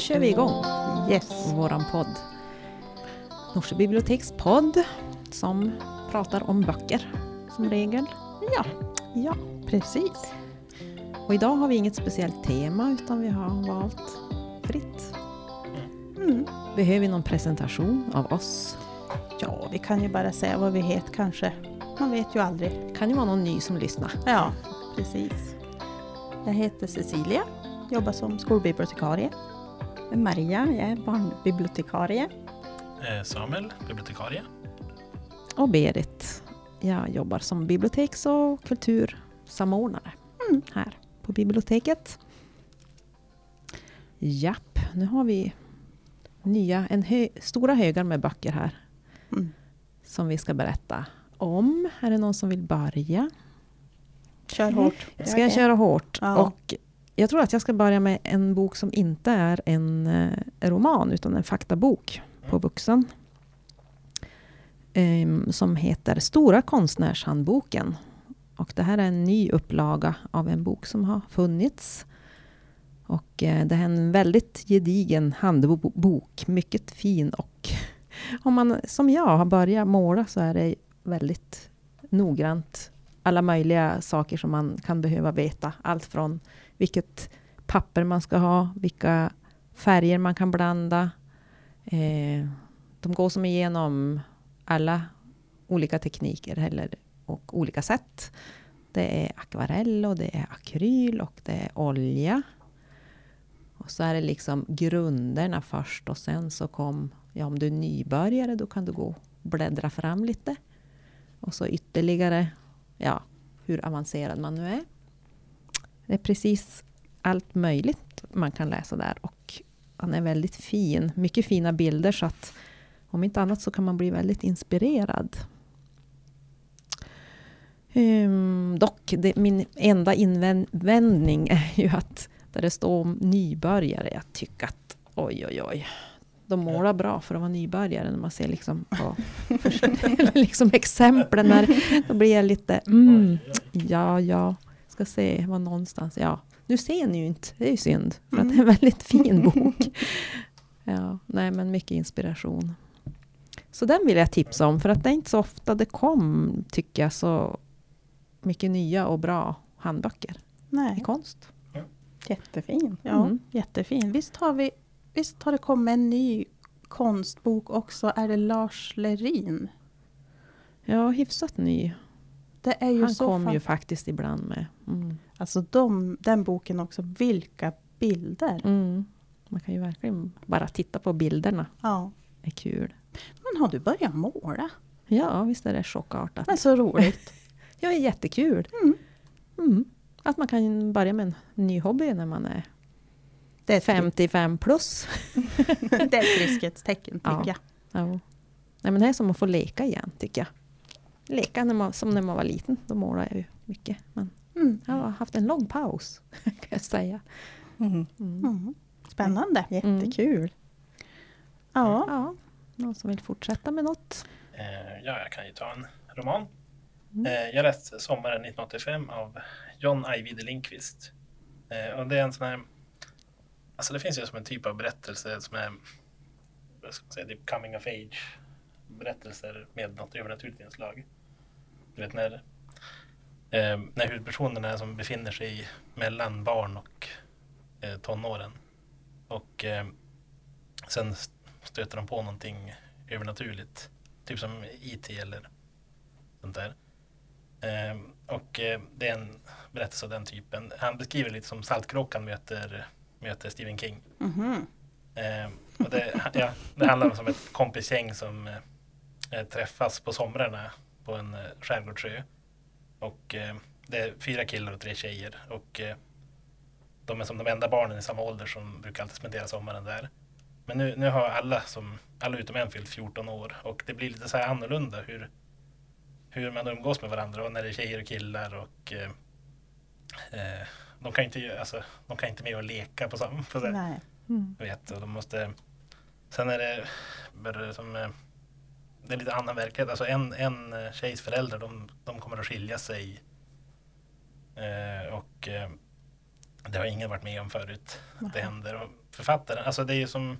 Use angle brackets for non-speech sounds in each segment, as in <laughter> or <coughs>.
kör vi igång Yes. våran podd. Norsjö biblioteks podd som pratar om böcker som regel. Ja, ja, precis. Och idag har vi inget speciellt tema utan vi har valt fritt. Mm. Behöver vi någon presentation av oss? Ja, vi kan ju bara säga vad vi heter kanske. Man vet ju aldrig. Kan ju vara någon ny som lyssnar. Ja, precis. Jag heter Cecilia, jobbar som skolbibliotekarie. Maria, jag är barnbibliotekarie. Eh, Samuel, bibliotekarie. Och Berit. Jag jobbar som biblioteks och kultursamordnare Mm. här på biblioteket. Japp, nu har vi nya, en hö, stora högar med böcker här Mm. som vi ska berätta om. Är det någon som vill börja? Kör hårt. Ska jag köra hårt? Ja. Och jag tror att jag ska börja med en bok som inte är en eh, roman utan en faktabok på vuxen. Ehm, som heter Stora konstnärshandboken. Och det här är en ny upplaga av en bok som har funnits. Och eh, det är en väldigt gedigen handbok, mycket fin och <laughs> om man som jag har börjat måla så är det väldigt noggrant. Alla möjliga saker som man kan behöva veta. Allt från vilket papper man ska ha, vilka färger man kan blanda. Eh, de går som igenom alla olika tekniker heller, och olika sätt. Det är akvarell och det är akryl och det är olja. Och så är det liksom grunderna först och sen så kom, ja om du är nybörjare då kan du gå och bläddra fram lite. Och så ytterligare, ja hur avancerad man nu är. Det är precis allt möjligt man kan läsa där och han är väldigt fin. Mycket fina bilder så att om inte annat så kan man bli väldigt inspirerad. Um, dock, det, min enda invändning är ju att där det står om nybörjare, jag tycker att oj oj oj. De målar bra för att vara nybörjare när man ser liksom på <laughs> liksom exemplen. När, då blir jag lite, mm, ja ja, ska se var någonstans, ja. Nu ser ni ju inte, det är ju synd. För att det är en väldigt fin <laughs> bok. Ja, nej men mycket inspiration. Så den vill jag tipsa om, för att det är inte så ofta det kom, tycker jag, så mycket nya och bra handböcker i Nej, konst. Jättefin. ja, Mm. jättefin. Visst har, vi, visst har det kommit en ny konstbok också? Är det Lars Lerin? Ja, hyfsat ny. Det är ju Han så kom fan- ju faktiskt ibland med. Mm. Alltså de, den boken också, vilka bilder! Mm. Man kan ju verkligen bara titta på bilderna. Ja. Det är kul. Men har du börjat måla? Ja, visst är det chockartat. Men så roligt. <laughs> Ja, det är jättekul. Mm. Mm. Att man kan börja med en ny hobby när man är Det är ett 55 plus. <laughs> Det är ett friskhetstecken tycker <laughs> Ja. jag. Ja. Nej, men det är som att få leka igen, tycker jag. Leka när man, som när man var liten. Då målade jag ju mycket. Men Mm. jag har haft en lång paus, <laughs> kan jag säga. Mm. Mm. Mm. Spännande. Jättekul. Ja. Ja, någon som vill fortsätta med något? Eh, ja, jag kan ju ta en roman. Mm. Eh, jag läste Sommaren 1985 av John Ajvide Lindqvist. Eh, och det är en sån här... Alltså det finns ju som en typ av berättelse som är... Vad ska man säga? Typ coming of age. Berättelser med något övernaturligt inslag. Du vet när... Eh, när huvudpersonen är som befinner sig mellan barn och eh, tonåren. Och eh, sen stöter de på någonting övernaturligt. Typ som IT eller sånt där. Ehm, och eh, det är en berättelse av den typen. Han beskriver lite som Saltkråkan möter, möter Stephen King. Mhm. Ehm, och det, ja, det handlar om ett kompisgäng som eh, träffas på somrarna på en eh, skärgårdsö. Och eh, det är fyra killar och tre tjejer. Och eh, de är som de enda barnen i samma ålder som brukar alltid spendera sommaren där. Men nu, nu har alla, som, alla utom en fyllt 14 år och det blir lite så här annorlunda hur, hur man umgås med varandra och när det är tjejer och killar och eh, eh, de kan inte, alltså, de kan inte med och leka på samma på, så. Mm. vet och de måste sen är det som eh, det är lite annan verklighet alltså en, en eh, tjejs föräldrar de, de kommer att skilja sig eh, och eh, Det har ingen varit med om förut. Att det händer. Och författaren, alltså det är ju som,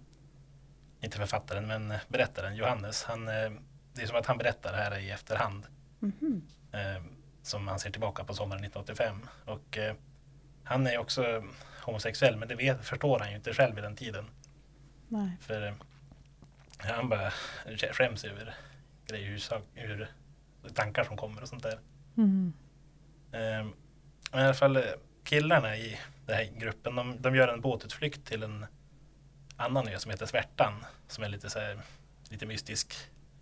inte författaren men berättaren Johannes. Han, eh, det är som att han berättar det här i efterhand. Mhm. eh, som han ser tillbaka på sommaren 1985. Och eh, han är ju också homosexuell men det vet, förstår han ju inte själv i den tiden. Nej. För eh, han bara skäms över grejer, sak- hur tankar som kommer och sånt där. Mm. Eh, men i alla fall eh, killarna i den här gruppen de, de gör en båtutflykt till en annan ö som heter Svärtan som är lite, så här, lite mystisk.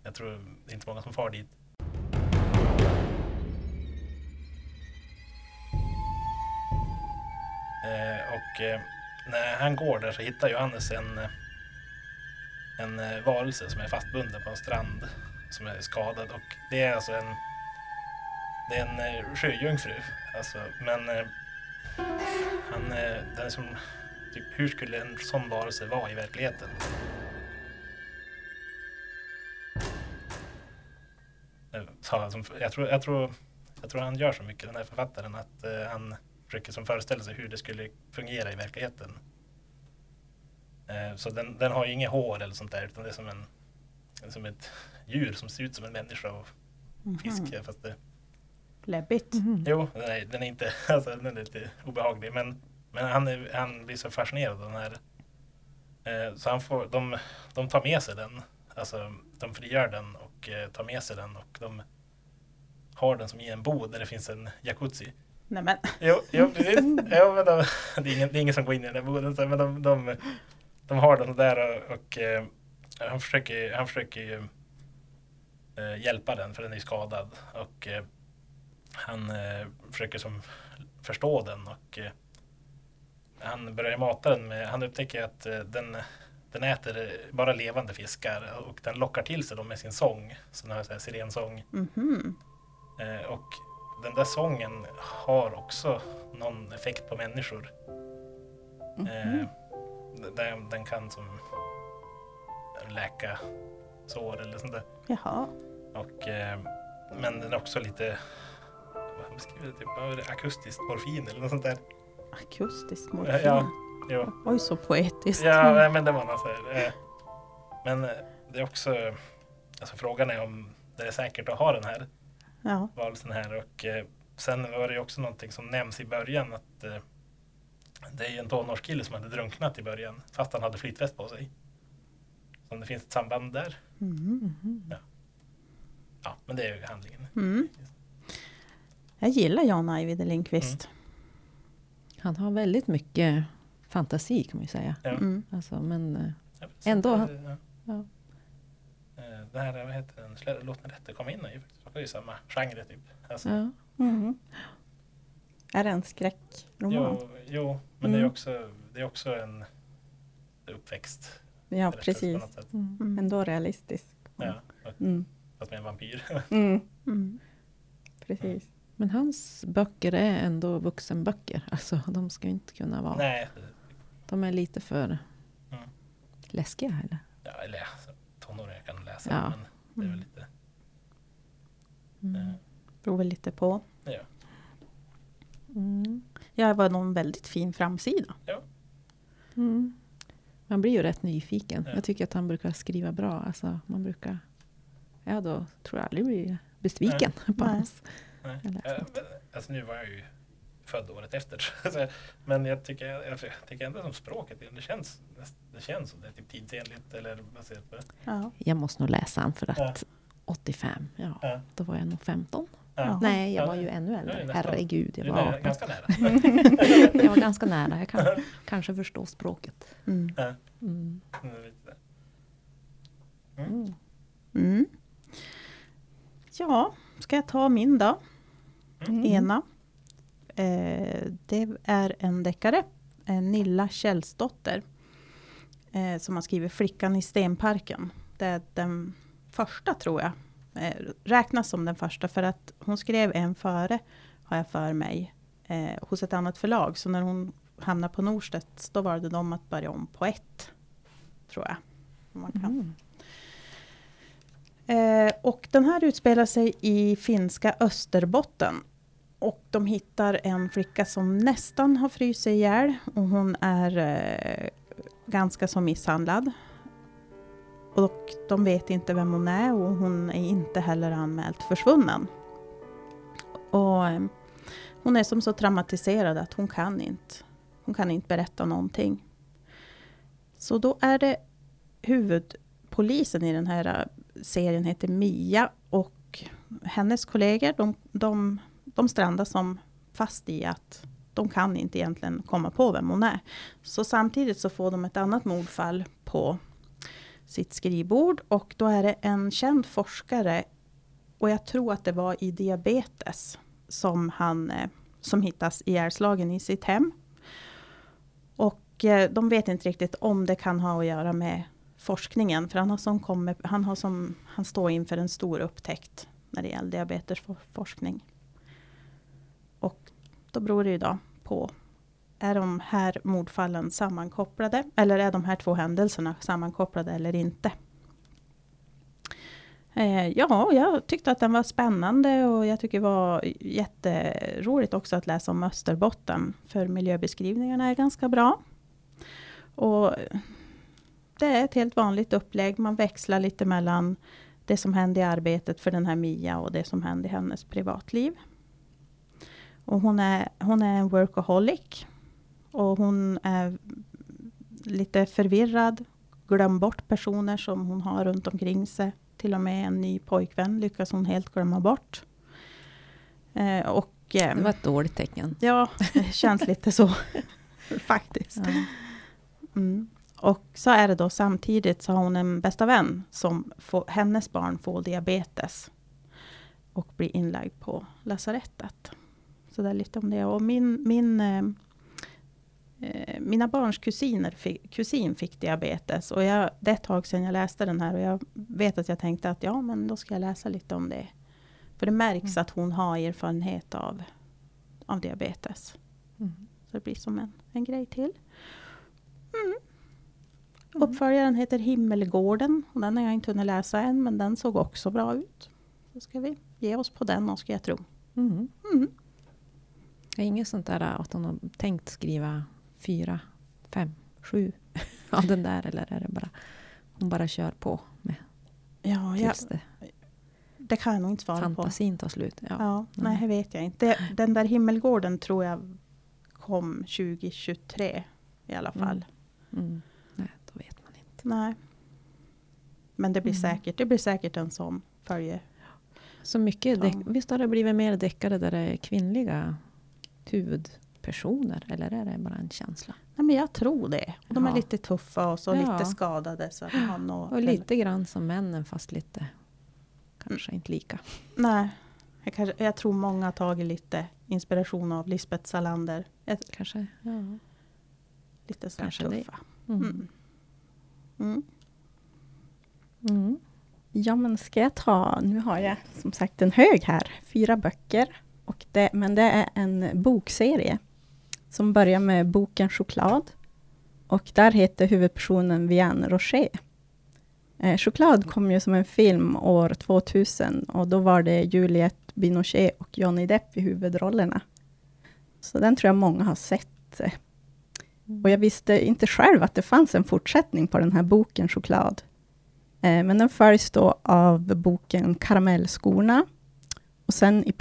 Jag tror det är inte många som far dit. Eh, och eh, när han går där så hittar Johannes en, eh, en eh, varelse som är fastbunden på en strand som är skadad och det är alltså en det är en eh, sjöjungfru. Alltså, men eh, han, eh, den är som, typ, hur skulle en sån varelse vara i verkligheten? Jag tror, jag, tror, jag tror han gör så mycket, den här författaren, att han försöker som föreställa sig hur det skulle fungera i verkligheten. Eh, så den, den har ju inget hår eller sånt där, utan det är som, en, som ett djur som ser ut som en människa och fisk. Mhm. Fast det, Läbbigt. Mhm. Jo, den är, den är inte, <laughs> alltså, den är lite obehaglig men, men han, är, han blir så fascinerad av den här. Eh, så han får, de, de tar med sig den, alltså de frigör den och eh, tar med sig den och de har den som i en bod där det finns en jacuzzi. Nej men, Jo, jo <laughs> precis. Jo, men de, det, är ingen, det är ingen som går in i den där boden, men de, de, de har den där och, och eh, han försöker, han försöker ju eh, hjälpa den för den är skadad. Och eh, han försöker som förstå den och han börjar mata den med, han upptäcker att den, den äter bara levande fiskar och den lockar till sig dem med sin sång. Så den har så här sirensång. mhm. Eh, och den där sången har också någon effekt på människor. Eh, den, den kan som läka sår eller sånt där. Jaha. Och, eh, men den är också lite vad beskriver det? Typ, akustiskt morfin eller något sånt där. Akustiskt Ja, morfin. ja. Jo. Oj, så poetiskt. Ja, men det var något så här. Eh, men eh, det är också, alltså frågan är om det är säkert att ha den här Ja. valsen här och eh, sen var det ju också någonting som nämns i början att det är ju en tonårskille som hade drunknat i början fast han hade flytväst på sig. Så om det finns ett samband där. Mhm. Ja, men det är ju handlingen. Mm. Jag gillar Jan Ajvide Lindqvist. Han har väldigt mycket fantasi kan man ju säga. Ja. Mm. Alltså, men eh, Ja, Ändå- det- ja. ja. Eh, Det här, vad heter den, Låt mig rätta komma in är ju faktiskt också i samma genre typ. Alltså, ja. Mhm. Är det en skräckroman? jo, jo, men det är Mm. också, det är också en uppväxt. Ja, precis. Mm. Mm. Ändå realistisk. Ja, och- Mm. fast med en vampyr. <laughs> Mm. Mm. Precis. Men hans böcker är ändå vuxenböcker. <laughs> Alltså, de ska ju inte kunna vara... Nej, De är lite för Mm. läskiga. Eller? ja, eller ja, så tonåringar kan läsa Ja. men det är väl lite... Mm. eh, Beror väl lite på. Ja. Mm. Ja, det var någon väldigt fin framsida. Mm. Man blir ju rätt nyfiken. Ja. Jag tycker att han brukar skriva bra. Alltså, man brukar... Ja, då tror jag aldrig blir besviken på Nej. hans. Nej. Jag Alltså nu var jag ju född året efter. <laughs> Men jag tycker, jag tycker ändå som språket, det känns, det känns som det är typ tidsenligt eller baserat på det. Ja. Jag måste nog läsa han för att Ja. 85, ja, Ja. då var jag nog 15. Ja. Nej, jag Ja, var ju ännu är äldre. nästan- Herregud, jag var är 18. ganska nära. <laughs> Jag var ganska nära. Jag kan <laughs> kanske förstå språket. Mm. Ja, Mm. mm. Mm. Mm. Ja, ska jag ta min då? Mm. Ena. Eh, det är en deckare. Eh, Nilla Källsdotter. Eh, som har skrivit Flickan i stenparken. Det är den första tror jag. Eh, räknas som den första för att hon skrev en före. Har jag för mig. Eh, hos ett annat förlag. Så när hon hamnade på Norstedts. Då valde de att börja om på ett. Tror jag. Man kan. Mm. Eh, och den här utspelar sig i finska Österbotten. och de hittar en flicka som nästan har frysit ihjäl och hon är eh, ganska så misshandlad. Och de vet inte vem hon är och hon är inte heller anmält försvunnen. Och eh, hon är som så traumatiserad att hon kan inte, hon kan inte berätta någonting. Så då är det huvudpolisen i den här eh, serien heter Mia och hennes kollegor de, de, de strandar som fast i att de kan inte egentligen komma på vem hon är. Så samtidigt så får de ett annat mordfall på sitt skrivbord och då är det en känd forskare och jag tror att det var i diabetes som han eh, som hittas ihjälslagen i sitt hem. Och eh, de vet inte riktigt om det kan ha att göra med forskningen. För han, har som kommit, han, har som, han står inför en stor upptäckt när det gäller diabetesforskning. Och då beror det ju då på är de här mordfallen sammankopplade? Eller är de här två händelserna sammankopplade eller inte? Eh, ja, jag tyckte att den var spännande och jag tycker det var jätteroligt också att läsa om Österbotten. För miljöbeskrivningarna är ganska bra. Och det är ett helt vanligt upplägg. Man växlar lite mellan det som hände i arbetet för den här Mia och det som hände i hennes privatliv. Och hon är, hon är en workaholic. Och hon är lite förvirrad. Glöm bort personer som hon har runt omkring sig. Till och med en ny pojkvän lyckas hon helt glömma bort. Eh, och, eh, Det var ett dåligt tecken. Ja, det känns lite så. <laughs> Faktiskt. Ja. Mm. Och så är det då samtidigt så har hon en bästa vän som får, hennes barn får diabetes. Och blir inlagd på lasarettet. Så det är lite om det. Och min, min, eh, eh, mina barns kusiner fick, kusin fick diabetes. Och jag, det är ett tag sedan jag läste den här. Och jag vet att jag tänkte att ja, men då ska jag läsa lite om det. För det märks Mm. att hon har erfarenhet av, av diabetes. Mm. Så det blir som en, en grej till. Mm. Mm. Uppföljaren heter Himmelgården. Och den har jag inte hunnit läsa än, men den såg också bra ut. Så ska vi ge oss på den, ska jag tro. Mm. Mm. Det är inget sånt där att hon har tänkt skriva fyra, fem, sju <laughs> av den där eller är det bara hon bara kör på med Ja, jag, det, det kan jag nog inte svara på. fantasin tar slut. Ja. Ja, nej, det vet jag inte. Den där Himmelgården tror jag kom 2023 i alla fall. Mm. Mm. Nej, då vet man inte. Nej. Men det blir, Mm. säkert, det blir säkert en sån följe. Så mycket, deck- visst har det blivit mer deckare där det är kvinnliga huvudpersoner? Eller är det bara en känsla? Nej, men jag tror det. Och de är Ja. lite tuffa och så Ja. lite skadade. Så att de har nå- Och lite grann som männen fast lite kanske inte lika. Nej, jag, kanske, jag tror många har tagit lite inspiration av Lisbeth Salander. Ett, Kanske, ja. lite så Kanske tuffa. Mm. Mm. Mm. Mm. Ja, men ska jag ta... Nu har jag som sagt en hög här, fyra böcker. Och det, men det är en bokserie som börjar med boken Choklad. Och där heter huvudpersonen Vianne Rocher. Eh, Choklad kom ju som en film år 2000 och då var det Juliette Binochet och Johnny Depp i huvudrollerna. Så den tror jag många har sett. eh. Och jag visste inte själv att det fanns en fortsättning på den här boken Choklad. Eh, Men den följs då av boken Karamellskorna och sen i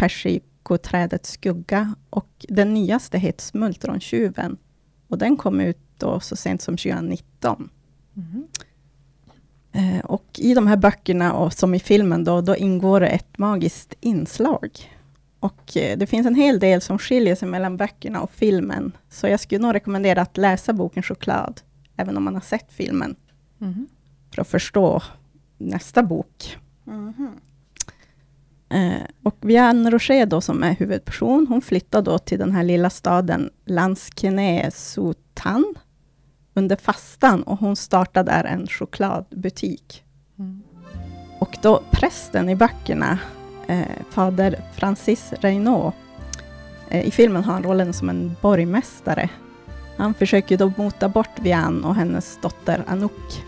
persikoträdets skugga och den nyaste heter Smultrontjuven och den kom ut då så sent som 2019. Mhm. Eh, Och i de här böckerna, och som i filmen, då, då ingår det ett magiskt inslag. Och eh, det finns en hel del som skiljer sig mellan böckerna och filmen. Så jag skulle nog rekommendera att läsa boken Choklad, även om man har sett filmen, Mhm. för att förstå nästa bok. Mhm. Eh, och Vianne Rocher då, som är huvudperson, hon flyttar då till den här lilla staden Lanskene-Sotan under fastan och hon startar där en chokladbutik. Mm. Och då prästen i böckerna, eh, fader Francis Reynaud, eh, i filmen har han rollen som en borgmästare. Han försöker då mota bort Vianne och hennes dotter Anouk.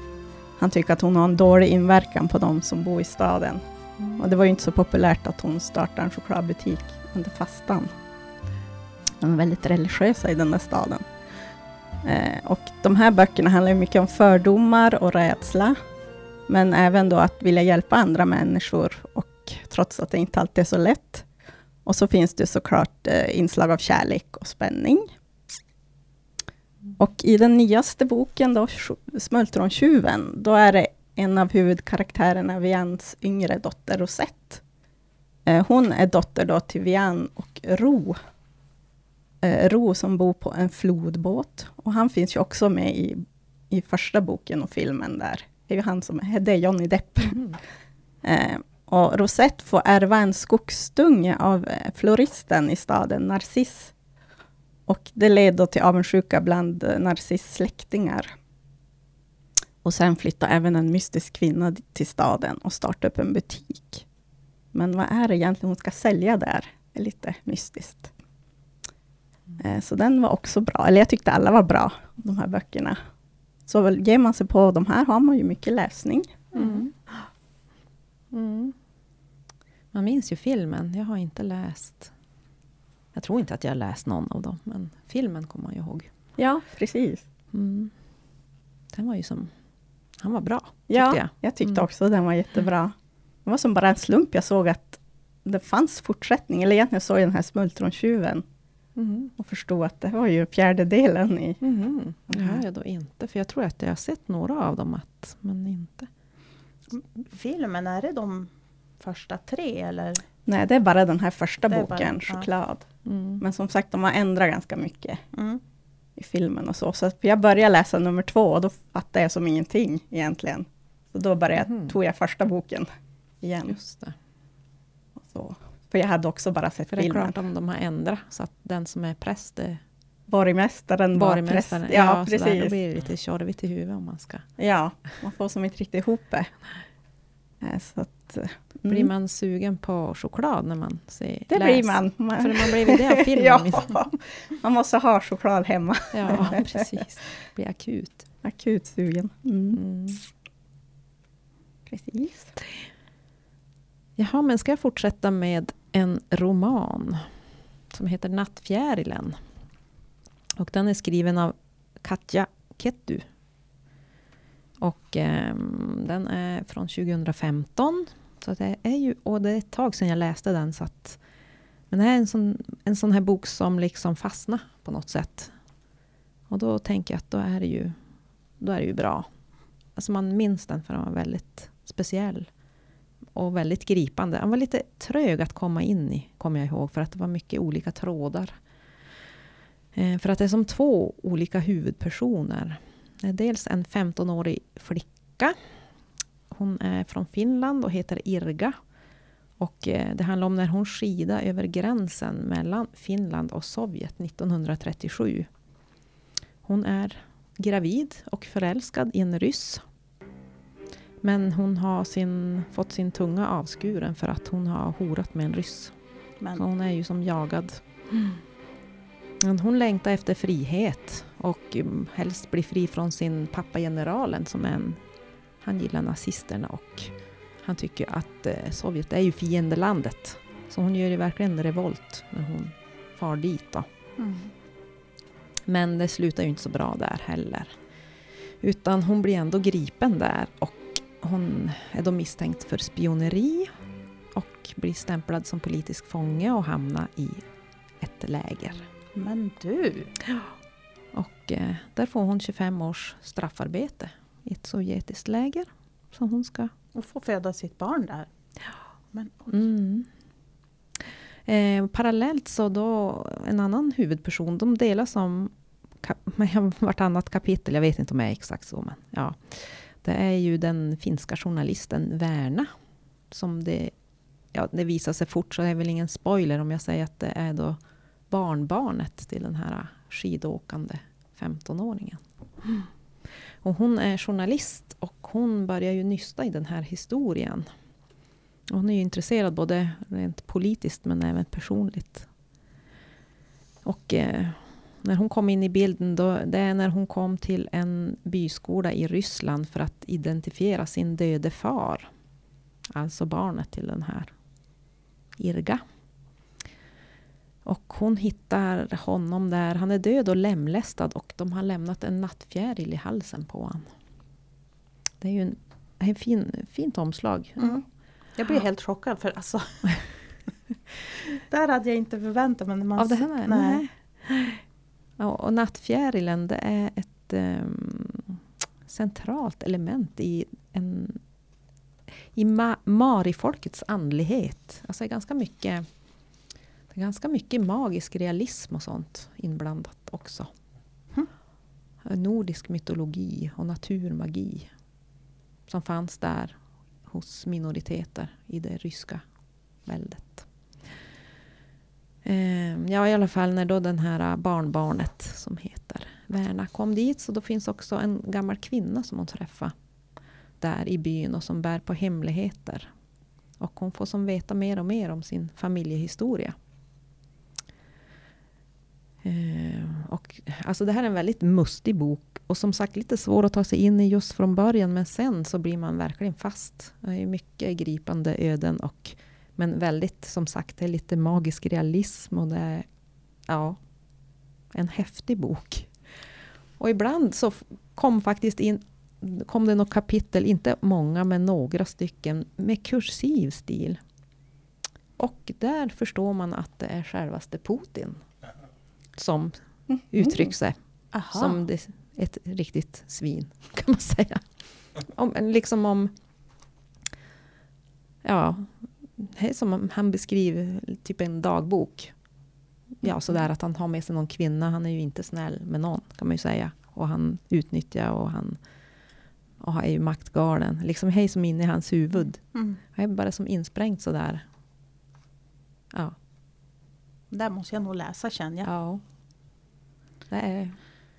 Han tycker att hon har en dålig inverkan på de som bor i staden. Och det var ju inte så populärt att hon startade en chokladbutik under fastan. De är väldigt religiösa i den där staden. Eh, och de här böckerna handlar mycket om fördomar och rädsla. Men även då att vilja hjälpa andra människor, och trots att det inte alltid är så lätt. Och så finns det såklart eh, inslag av kärlek och spänning. Och i den nyaste boken, då, Smultrontjuven, då är det en av huvudkaraktärerna, Vians yngre dotter Rosette. Eh, hon är dotter då till Vian och Ro. Eh, Ro som bor på en flodbåt. Och han finns ju också med i, i första boken och filmen där. Det är ju han som är, <laughs> det är Johnny Depp. Mm. Eh, och Rosette får ärva en skogsdunge av floristen i staden, Narciss. Och det leder till avundsjuka bland Narciss släktingar. Och sen flyttar även en mystisk kvinna till staden och startar upp en butik. Men vad är det egentligen hon ska sälja där? Det är lite mystiskt. Mm. Så den var också bra, eller jag tyckte alla var bra, de här böckerna. Så ger man sig på de här har man ju mycket läsning. Mm. Mm. Man minns ju filmen. Jag har inte läst... Jag tror inte att jag har läst någon av dem, men filmen kommer man ju ihåg. Ja, precis. Mm. Den var ju som... Han var bra, Ja, jag, jag tyckte mm. också den var jättebra. Det var som bara en slump. Jag såg att det fanns fortsättning. Eller egentligen såg jag den här Smultrontjuven. Mm. Och förstod att det var ju fjärdedelen i... Mm. Det har jag då inte. För jag tror att jag har sett några av dem, att, men inte... Filmen, är det de första tre eller? Nej, det är bara den här första boken, bara, Choklad. Ja. Mm. Men som sagt, de har ändrat ganska mycket mm. I filmen och så. Så jag började läsa nummer två och då fattade jag som ingenting egentligen. Så då började, mm. tog jag första boken igen. Just det. Så. För jag hade också bara sett För filmen. det är klart om de har ändrat, så att den som är präst är Borgmästaren var präst. Ja, ja precis. Där, då blir det lite tjorvigt i huvudet om man ska... Ja, man får som inte riktigt ihop det. <laughs> Eh, så att, mm. Blir man sugen på choklad när man ser Det läs? blir man. man. För man blir det av <laughs> filmen. ja, man måste ha choklad hemma. ja, <laughs> precis. Blir akut. Akut sugen. Mm. Mm. Precis. Jaha, men ska jag fortsätta med en roman som heter Nattfjärilen. Och den är skriven av Katja Kettu. Och eh, den är från 2015. Så det är ju, och det är ett tag sedan jag läste den. Så att, men det är en sån, en sån här bok som liksom fastnar på något sätt. Och då tänker jag att då är det ju, då är det ju bra. Alltså man minns den för den var väldigt speciell. Och väldigt gripande. Den var lite trög att komma in i, kommer jag ihåg. För att det var mycket olika trådar. Eh, för att det är som två olika huvudpersoner. Dels en 15-årig flicka. Hon är från Finland och heter Irga. Och eh, det handlar om när hon skidade över gränsen mellan Finland och Sovjet 1937. Hon är gravid och förälskad i en ryss. Men hon har sin, fått sin tunga avskuren för att hon har horat med en ryss. Men. Så hon är ju som jagad. Mm. Men hon längtar efter frihet och um, helst bli fri från sin pappa generalen som är en, han gillar nazisterna och han tycker att eh, Sovjet är ju fiendelandet. Så hon gör ju verkligen revolt när hon far dit. Mm. Men det slutar ju inte så bra där heller. Utan hon blir ändå gripen där och hon är då misstänkt för spioneri och blir stämplad som politisk fånge och hamnar i ett läger. Men du! Och eh, där får hon 25 års straffarbete i ett sovjetiskt läger. Så hon ska... Och få föda sitt barn där. Ja. Men, mm. eh, parallellt så då en annan huvudperson, de delas om <laughs> vartannat kapitel. Jag vet inte om det är exakt så, men ja. Det är ju den finska journalisten Verna. Som det, ja, det visar sig fort, så det är väl ingen spoiler om jag säger att det är då barnbarnet till den här skidåkande 15-åringen. Mm. Och hon är journalist och hon börjar ju nysta i den här historien. hon är ju intresserad både rent politiskt men även personligt. Och eh, när hon kom in i bilden, då, det är när hon kom till en byskola i Ryssland för att identifiera sin döde far. Alltså barnet till den här Irga hon hittar honom där. Han är död och lemlästad och de har lämnat en nattfjäril i halsen på honom. Det är ju en, en fin, fint omslag. Mm. Jag blir helt chockad för alltså. <laughs> där hade jag inte förväntat mig. Man Av det här? Nej. Ja, och nattfjärilen det är ett ehm, centralt element i, en, i ma, Mari-folkets andlighet. Alltså ganska mycket ganska mycket magisk realism och sånt inblandat också. Mm. Nordisk mytologi och naturmagi som fanns där hos minoriteter i det ryska väldet. Eh, ja, i alla fall när då den här barnbarnet som heter Verna kom dit. Så då finns också en gammal kvinna som hon träffar där i byn och som bär på hemligheter. Och hon får som veta mer och mer om sin familjehistoria. Eh, och, alltså det här är en väldigt mustig bok och som sagt lite svår att ta sig in i just från början men sen så blir man verkligen fast. Det är mycket gripande öden och men väldigt, som sagt, det är lite magisk realism och det är ja, en häftig bok. Och ibland så kom faktiskt in kom det något kapitel, inte många men några stycken, med kursiv stil. Och där förstår man att det är självaste Putin som uttrycker sig Aha. som det, ett riktigt svin, <laughs> kan man säga. Om, liksom om... Ja, som om han beskriver typ en dagbok. Ja, sådär att han har med sig någon kvinna. Han är ju inte snäll med någon, kan man ju säga. Och han utnyttjar och han och är ju maktgalen. Liksom hej som inne i hans huvud. Mm. Han är bara som insprängt sådär. Ja. Där måste jag nog läsa känner jag. ja. Det är,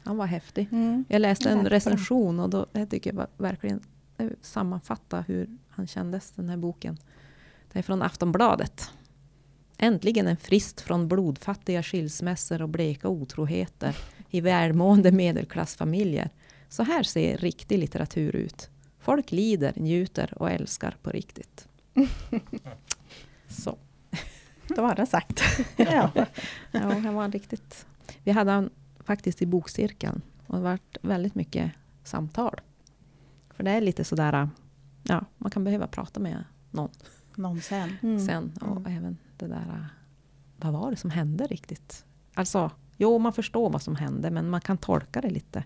han var häftig. Mm. Jag läste en recension och då, jag tycker jag verkligen det sammanfatta hur han kändes, den här boken. Det är från Aftonbladet. Äntligen en frist från blodfattiga skilsmässor och bleka otroheter i välmående medelklassfamiljer. Så här ser riktig litteratur ut. Folk lider, njuter och älskar på riktigt. Så. Då var det sagt. Ja, <laughs> ja han var riktigt... Vi hade han faktiskt i bokcirkeln och det varit väldigt mycket samtal. För det är lite sådär, ja, man kan behöva prata med någon Någon sen. Mm. sen. Och Mm. även det där, vad var det som hände riktigt? Alltså, jo, man förstår vad som hände, men man kan tolka det lite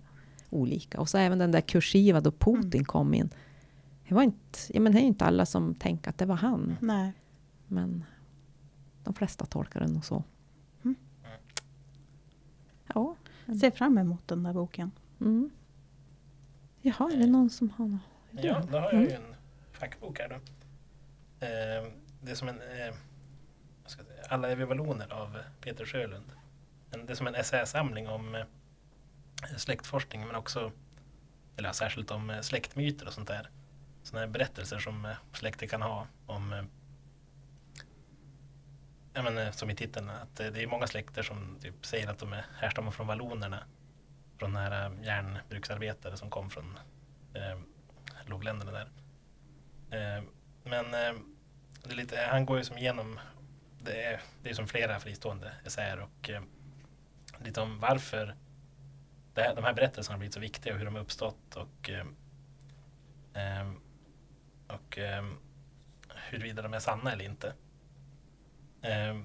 olika. Och så även den där kursiva då Putin Mm. kom in. Det var inte, ja, men det är ju inte alla som tänker att det var han. Nej. Men de flesta tolkar det nog så. Mm. Ser fram emot den där boken. Mm. Jaha, är det någon som har något? Ja, då har jag ju en fackbok här då. Eh, det är som en eh, vad ska jag säga, Alla är vi valloner av Peter Sjölund. En, det är som en essäsamling om eh, släktforskning men också eller ja, särskilt om eh, släktmyter och sånt där. Sådana här berättelser som eh, släkter kan ha om eh, ja, men, eh, som i titeln att eh, det är många släkter som typ säger att de är härstammar från vallonerna. Från nära eh, järnbruksarbetare som kom från eh, lågländerna där. Eh, men eh, det är lite, han går ju som igenom, det är, det är som flera fristående essäer och eh, lite om varför det här, de här berättelserna har blivit så viktiga och hur de har uppstått och, eh, och eh, huruvida de är sanna eller inte. Eh,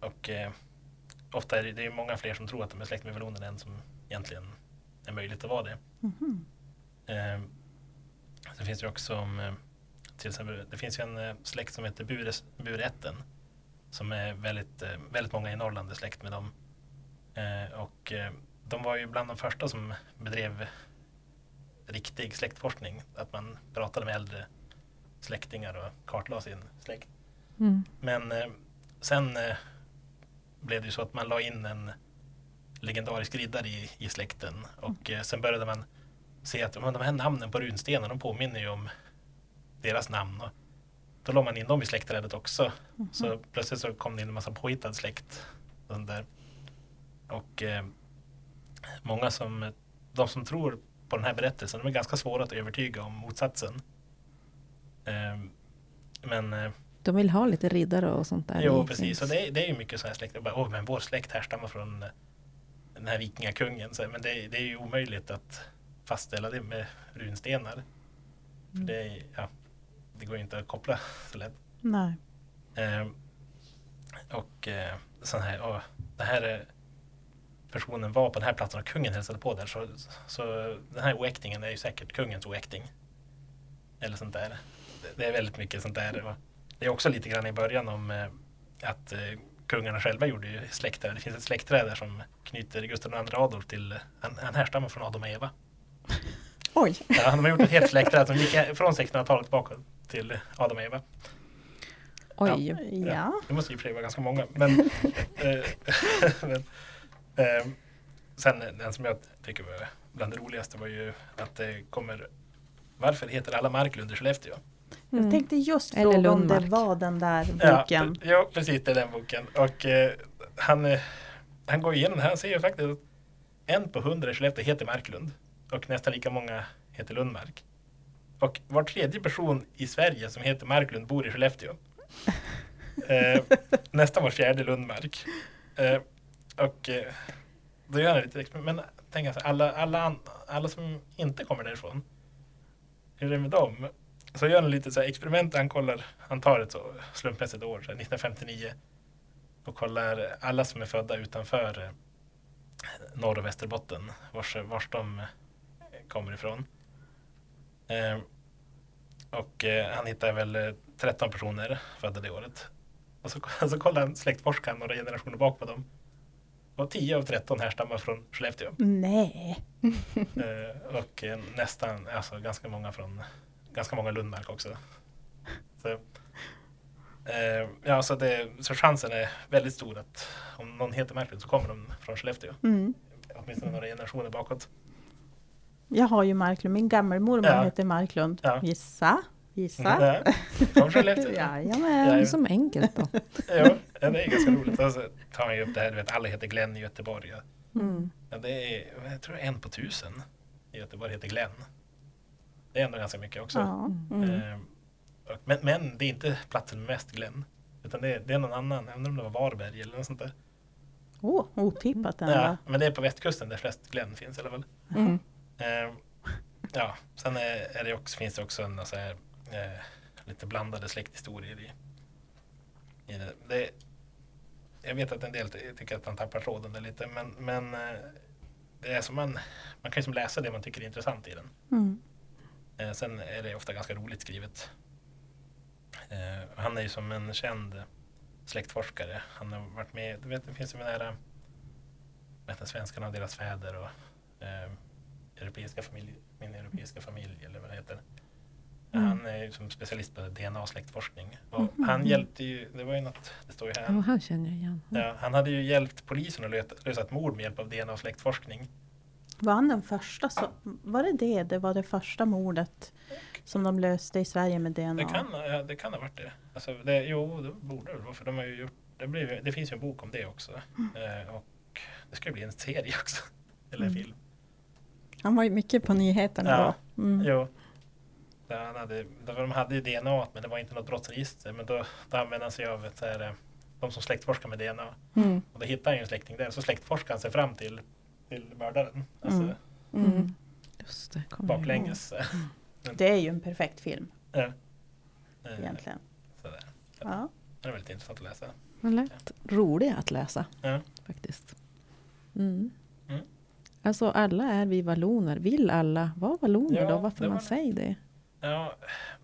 och eh, ofta är det, det är många fler som tror att de är släkt med vallonerna än som egentligen är möjligt att vara det. Mhm. Eh, så finns det också eh, till exempel, det finns ju en eh, släkt som heter Bures, Burätten. Som är väldigt, väldigt många i Norrland är släkt med dem. Eh, och de var ju bland de första som bedrev riktig släktforskning. Att man pratade med äldre släktingar och kartlade sin släkt. Mm. Men sen eh, blev det ju så att man la in en legendarisk riddare i, i släkten och eh, sen började man se att men, de här namnen på runstenar de påminner ju om deras namn. Och då la man in dem i släktträdet också. Så plötsligt så kom det in en massa påhittad släkt. Där. och eh, många som, de som tror på den här berättelsen, de är ganska svåra att övertyga om motsatsen. Eh, men De vill ha lite riddare och sånt där. Jo, precis. Och det, det är ju mycket sådana här släkter. Bara, Åh, men vår släkt härstammar från eh, den här vikingakungen. Så, men det, det är ju omöjligt att fastställa det med runstenar. För Mm. det, ja, det går ju inte att koppla så lätt. Nej. Ehm, och eh, sån här, och den här eh, personen var på den här platsen och kungen hälsade på där. Så, så den här oäktingen är ju säkert kungens oäkting. Eller sånt där. Det, det är väldigt mycket sånt där. Och det är också lite grann i början om eh, att eh, kungarna själva gjorde ju släktträd. Det finns ett släktträd där som knyter Gustav II Adolf till, han, han härstammar från Adam och Eva. <laughs> Oj! Ja, de har gjort ett helt släktträd som gick från 1600-talet bakåt till Adam och Eva. Oj. Ja. Det måste ju för vara ganska många. Men, <laughs> eh, <laughs> men eh, sen den som jag tycker var bland det roligaste var ju att det kommer Varför heter alla Marklund i Skellefteå? Mm. Jag tänkte just Eller fråga om det var den där Ja, boken. ja, precis det är den boken. Och eh, han, eh, han går igenom det här. Han säger faktiskt att en på hundra i Skellefteå heter Marklund. Och nästan lika många heter Lundmark. Och var tredje person i Sverige som heter Marklund bor i Skellefteå. <laughs> Eh, nästan var fjärde Lundmark. Eh, och eh, då gör han lite experiment. Men tänk alltså, alla, alla, alla som inte kommer därifrån. Hur är det med dem? Så gör han lite så här experiment. Han kollar, han tar ett så slumpmässigt år, så här 1959. Och kollar alla som är födda utanför eh, Norr och Västerbotten. Vars, vars de eh, kommer ifrån. Eh, och eh, han hittar väl eh, 13 personer födda det året. Och så, <laughs> så kollar han släktforskaren några generationer bak på dem. Och 10 av 13 härstammar från Skellefteå. Nej. Eh, och eh, nästan, alltså ganska många från, ganska många Lundmark också. Så, eh, ja, så, det, så chansen är väldigt stor att om någon heter Marklund så kommer de från Skellefteå. Mm. Åtminstone några generationer bakåt. Jag har ju Marklund. Min gammelmormor Ja. heter Marklund. Ja. Gissa. Gissa. Ja, från Skellefteå. <laughs> Jajamän. som enkelt då. Ja, ja, det är ganska roligt. Och så tar han ju upp det här, du vet, alla heter Glenn i Göteborg. Ja. Mm. Ja, det är, jag tror en på tusen i Göteborg heter Glenn. Det är ändå ganska mycket också. Ja. Mm. Eh, och, men, men det är inte platsen med mest Glenn. Utan det är, det är någon annan, jag undrar om det var Varberg eller något sånt där. Åh, otippat ändå. Ja, men det är på västkusten där flest Glenn finns i alla fall. Mm. Eh, ja, sen är, är det också, finns det också en så här, eh, lite blandade släkthistorier i, i det. det. Jag vet att en del ty- tycker att man tappar tråden där lite men, men eh, det är som man, man kan ju som läsa det man tycker är intressant i den. Mm. Eh, sen är det ofta ganska roligt skrivet. Eh, han är ju som en känd släktforskare. Han har varit med, du vet det finns ju nära vet inte, svenskarna och deras fäder och eh, europeiska familj, min europeiska familj eller vad det heter. Mm. Han är ju som specialist på DNA och släktforskning. Och Mhm. Han hjälpte ju, det var ju något, det står ju här. Ja, han känner jag igen. Ja, han hade ju hjälpt polisen att lösa ett mord med hjälp av DNA och släktforskning. Var han den första? Så, var det det? Det var det första mordet som de löste i Sverige med DNA? Det kan, ja, det kan ha varit det. Alltså, det jo, det borde det vara för de har ju gjort, det, blev, ju- det finns ju en bok om det också. Eh, och det ska bli en serie också. <laughs> Eller en Mm. film. Han var ju mycket på nyheterna Ja. då. Mm. Jo. Han hade, de hade ju DNA men det var inte något brottsregister. Men då, då använde han sig av ett, så här, eh, de som släktforskar med DNA. Mm. Och då hittade han ju en släkting där. Så släktforskade han sig fram till, till mördaren. Alltså Mm. Mm. Just det, baklänges. <laughs> Det är ju en perfekt film Ja. Eh, egentligen. sådär. Ja. Det är väldigt intressant att läsa. Men lätt rolig att läsa Ja. faktiskt. Mm. Mm. Alltså alla är vi valloner. Vill alla vara valloner Ja, då? Varför man säger det? Ja,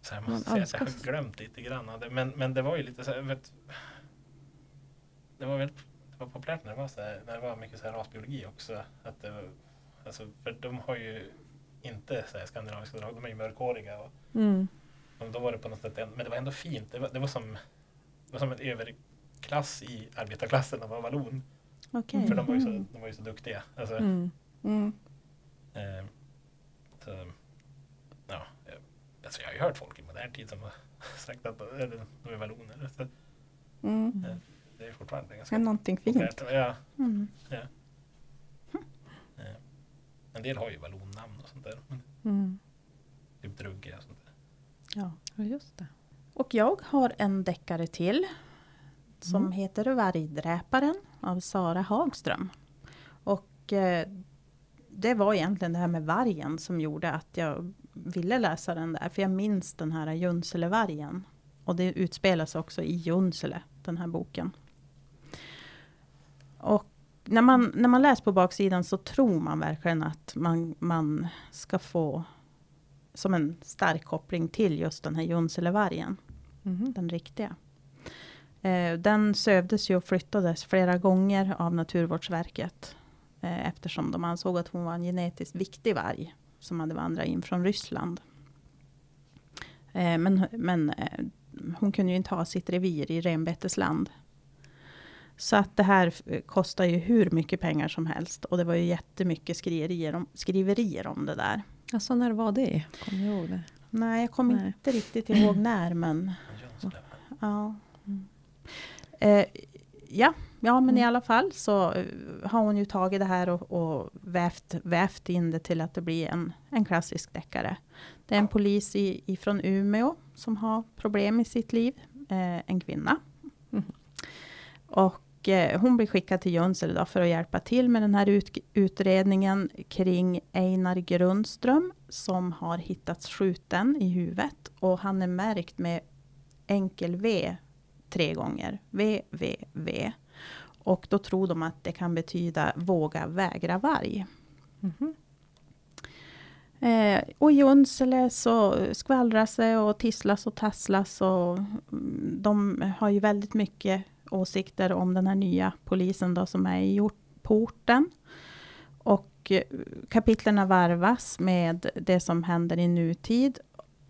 så Man måste säga att jag har glömt lite grann. Men, men det var ju lite så här, vet, Det var väldigt det var populärt när det var, så här, när det var mycket så här rasbiologi också. Att det var, alltså, för de har ju inte så här skandinaviska drag, de är ju mörkhåriga. Och, Mm. och då var det på något sätt, en- men det var ändå fint. Det var, det var, som, det var som en överklass i arbetarklassen vara vallon. Okej. För de var ju så, Mm. de var ju så duktiga. Alltså, Mm. Mm. Eh, så, ja, jag, alltså jag har ju hört folk i modern tid som har <laughs> sagt att de är valloner. Så Mm. Det är fortfarande ganska är någonting fint. Ja, Mm. eh, en del har ju vallonnamn och sånt där. Mm. typ Drugge och sånt där. Ja. Ja, just det. Och jag har en deckare till som Mm. heter Vargdräparen av Sara Hagström. Och eh, det var egentligen det här med vargen som gjorde att jag ville läsa den där. För jag minns den här Junselevargen. Och det utspelas också i Junsele, den här boken. Och när man, när man läser på baksidan så tror man verkligen att man, man ska få som en stark koppling till just den här Junselevargen Mhm. den riktiga. Eh, den sövdes ju och flyttades flera gånger av Naturvårdsverket. Eh, eftersom de ansåg att hon var en genetiskt viktig varg. Som hade vandrat in från Ryssland. Eh, men men eh, hon kunde ju inte ha sitt revir i renbetesland. Så att det här eh, kostar ju hur mycket pengar som helst. Och det var ju jättemycket skriverier om, skriverier om det där. Alltså när var det? Kommer du ihåg det? Nej, jag kommer Nej. inte riktigt ihåg när. Men. <clears throat> Ja. Mm. Eh, ja, ja, men i Mm. alla fall så eh, har hon ju tagit det här och, och vävt, vävt in det till att det blir en, en klassisk deckare. Det är en polis i, ifrån Umeå som har problem i sitt liv. Eh, en kvinna. Mm. Och hon blir skickad till Junsele då för att hjälpa till med den här ut, utredningen kring Einar Grundström som har hittats skjuten i huvudet. Och han är märkt med enkel V tre gånger. V, V, V. Och då tror de att det kan betyda våga vägra varg. Mhm. Eh, och i Junsele så skvallras det och tisslas och tasslas. Och mm, de har ju väldigt mycket åsikter om den här nya polisen då som är i ort- på orten. Och eh, kapitlerna varvas med det som händer i nutid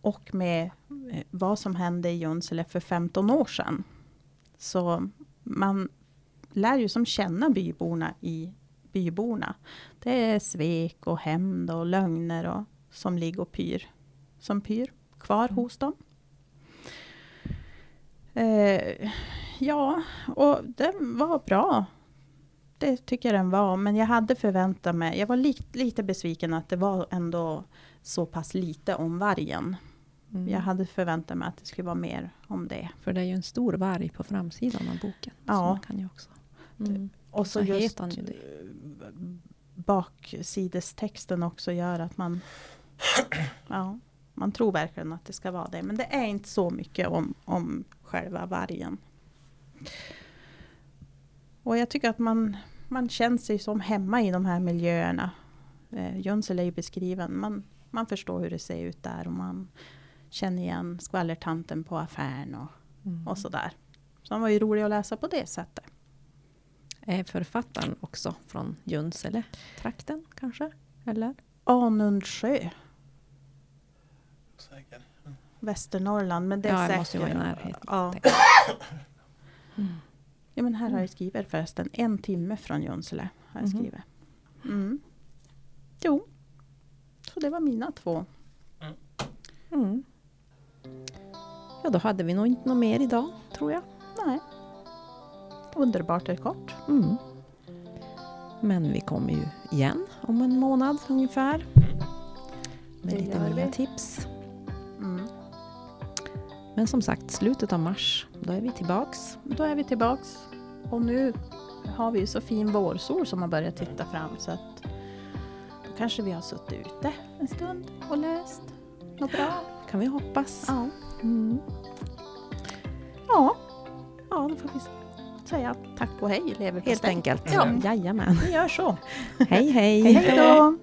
och med eh, vad som hände i Junsele för 15 år sedan. Så man lär ju som känna byborna i byborna. Det är svek och hämnd och lögner och, som ligger och pyr. Som pyr kvar hos dem. Eh, ja, och den var bra. Det tycker jag den var. Men jag hade förväntat mig. Jag var li, lite besviken att det var ändå så pass lite om vargen. Mm. Jag hade förväntat mig att det skulle vara mer om det. För det är ju en stor varg på framsidan av boken. Ja. Så kan ju också. Mm. Och så Vad just ju baksidestexten också gör att man ja, man tror verkligen att det ska vara det. Men det är inte så mycket om, om själva vargen. Och jag tycker att man, man känner sig som hemma i de här miljöerna. Eh, Junsele är ju beskriven. Man, man förstår hur det ser ut där och man känner igen skvallertanten på affären och, Mm. och sådär. Så den var ju rolig att läsa på det sättet. Är författaren också från Junsele trakten kanske? Eller? Anundsjö, Säker. Västernorrland. Men det är ja, säkert. måste ju vara i närheten. Ja. <coughs> Mm. ja, men här har jag skrivit förresten. En timme från Junsele. Har jag Mhm. skrivit. Mm. Jo. Så det var mina två. Mm. Ja, då hade vi nog inte något mer idag, tror jag. Nej. Underbart är kort. Mm. Men vi kommer ju igen om en månad ungefär. Med Det lite nya vi. tips. Men som sagt, slutet av mars, då är vi tillbaks. Då är vi tillbaks. Och nu har vi ju så fin vårsol som har börjat titta fram. Så att då kanske vi har suttit ute en stund och läst något bra. Kan vi hoppas. Ja. Mm. Ja. Ja, då får vi säga tack och hej leverpastej. Helt enkelt. Ja. Jajamän. Vi gör så. Hej hej! Hej då!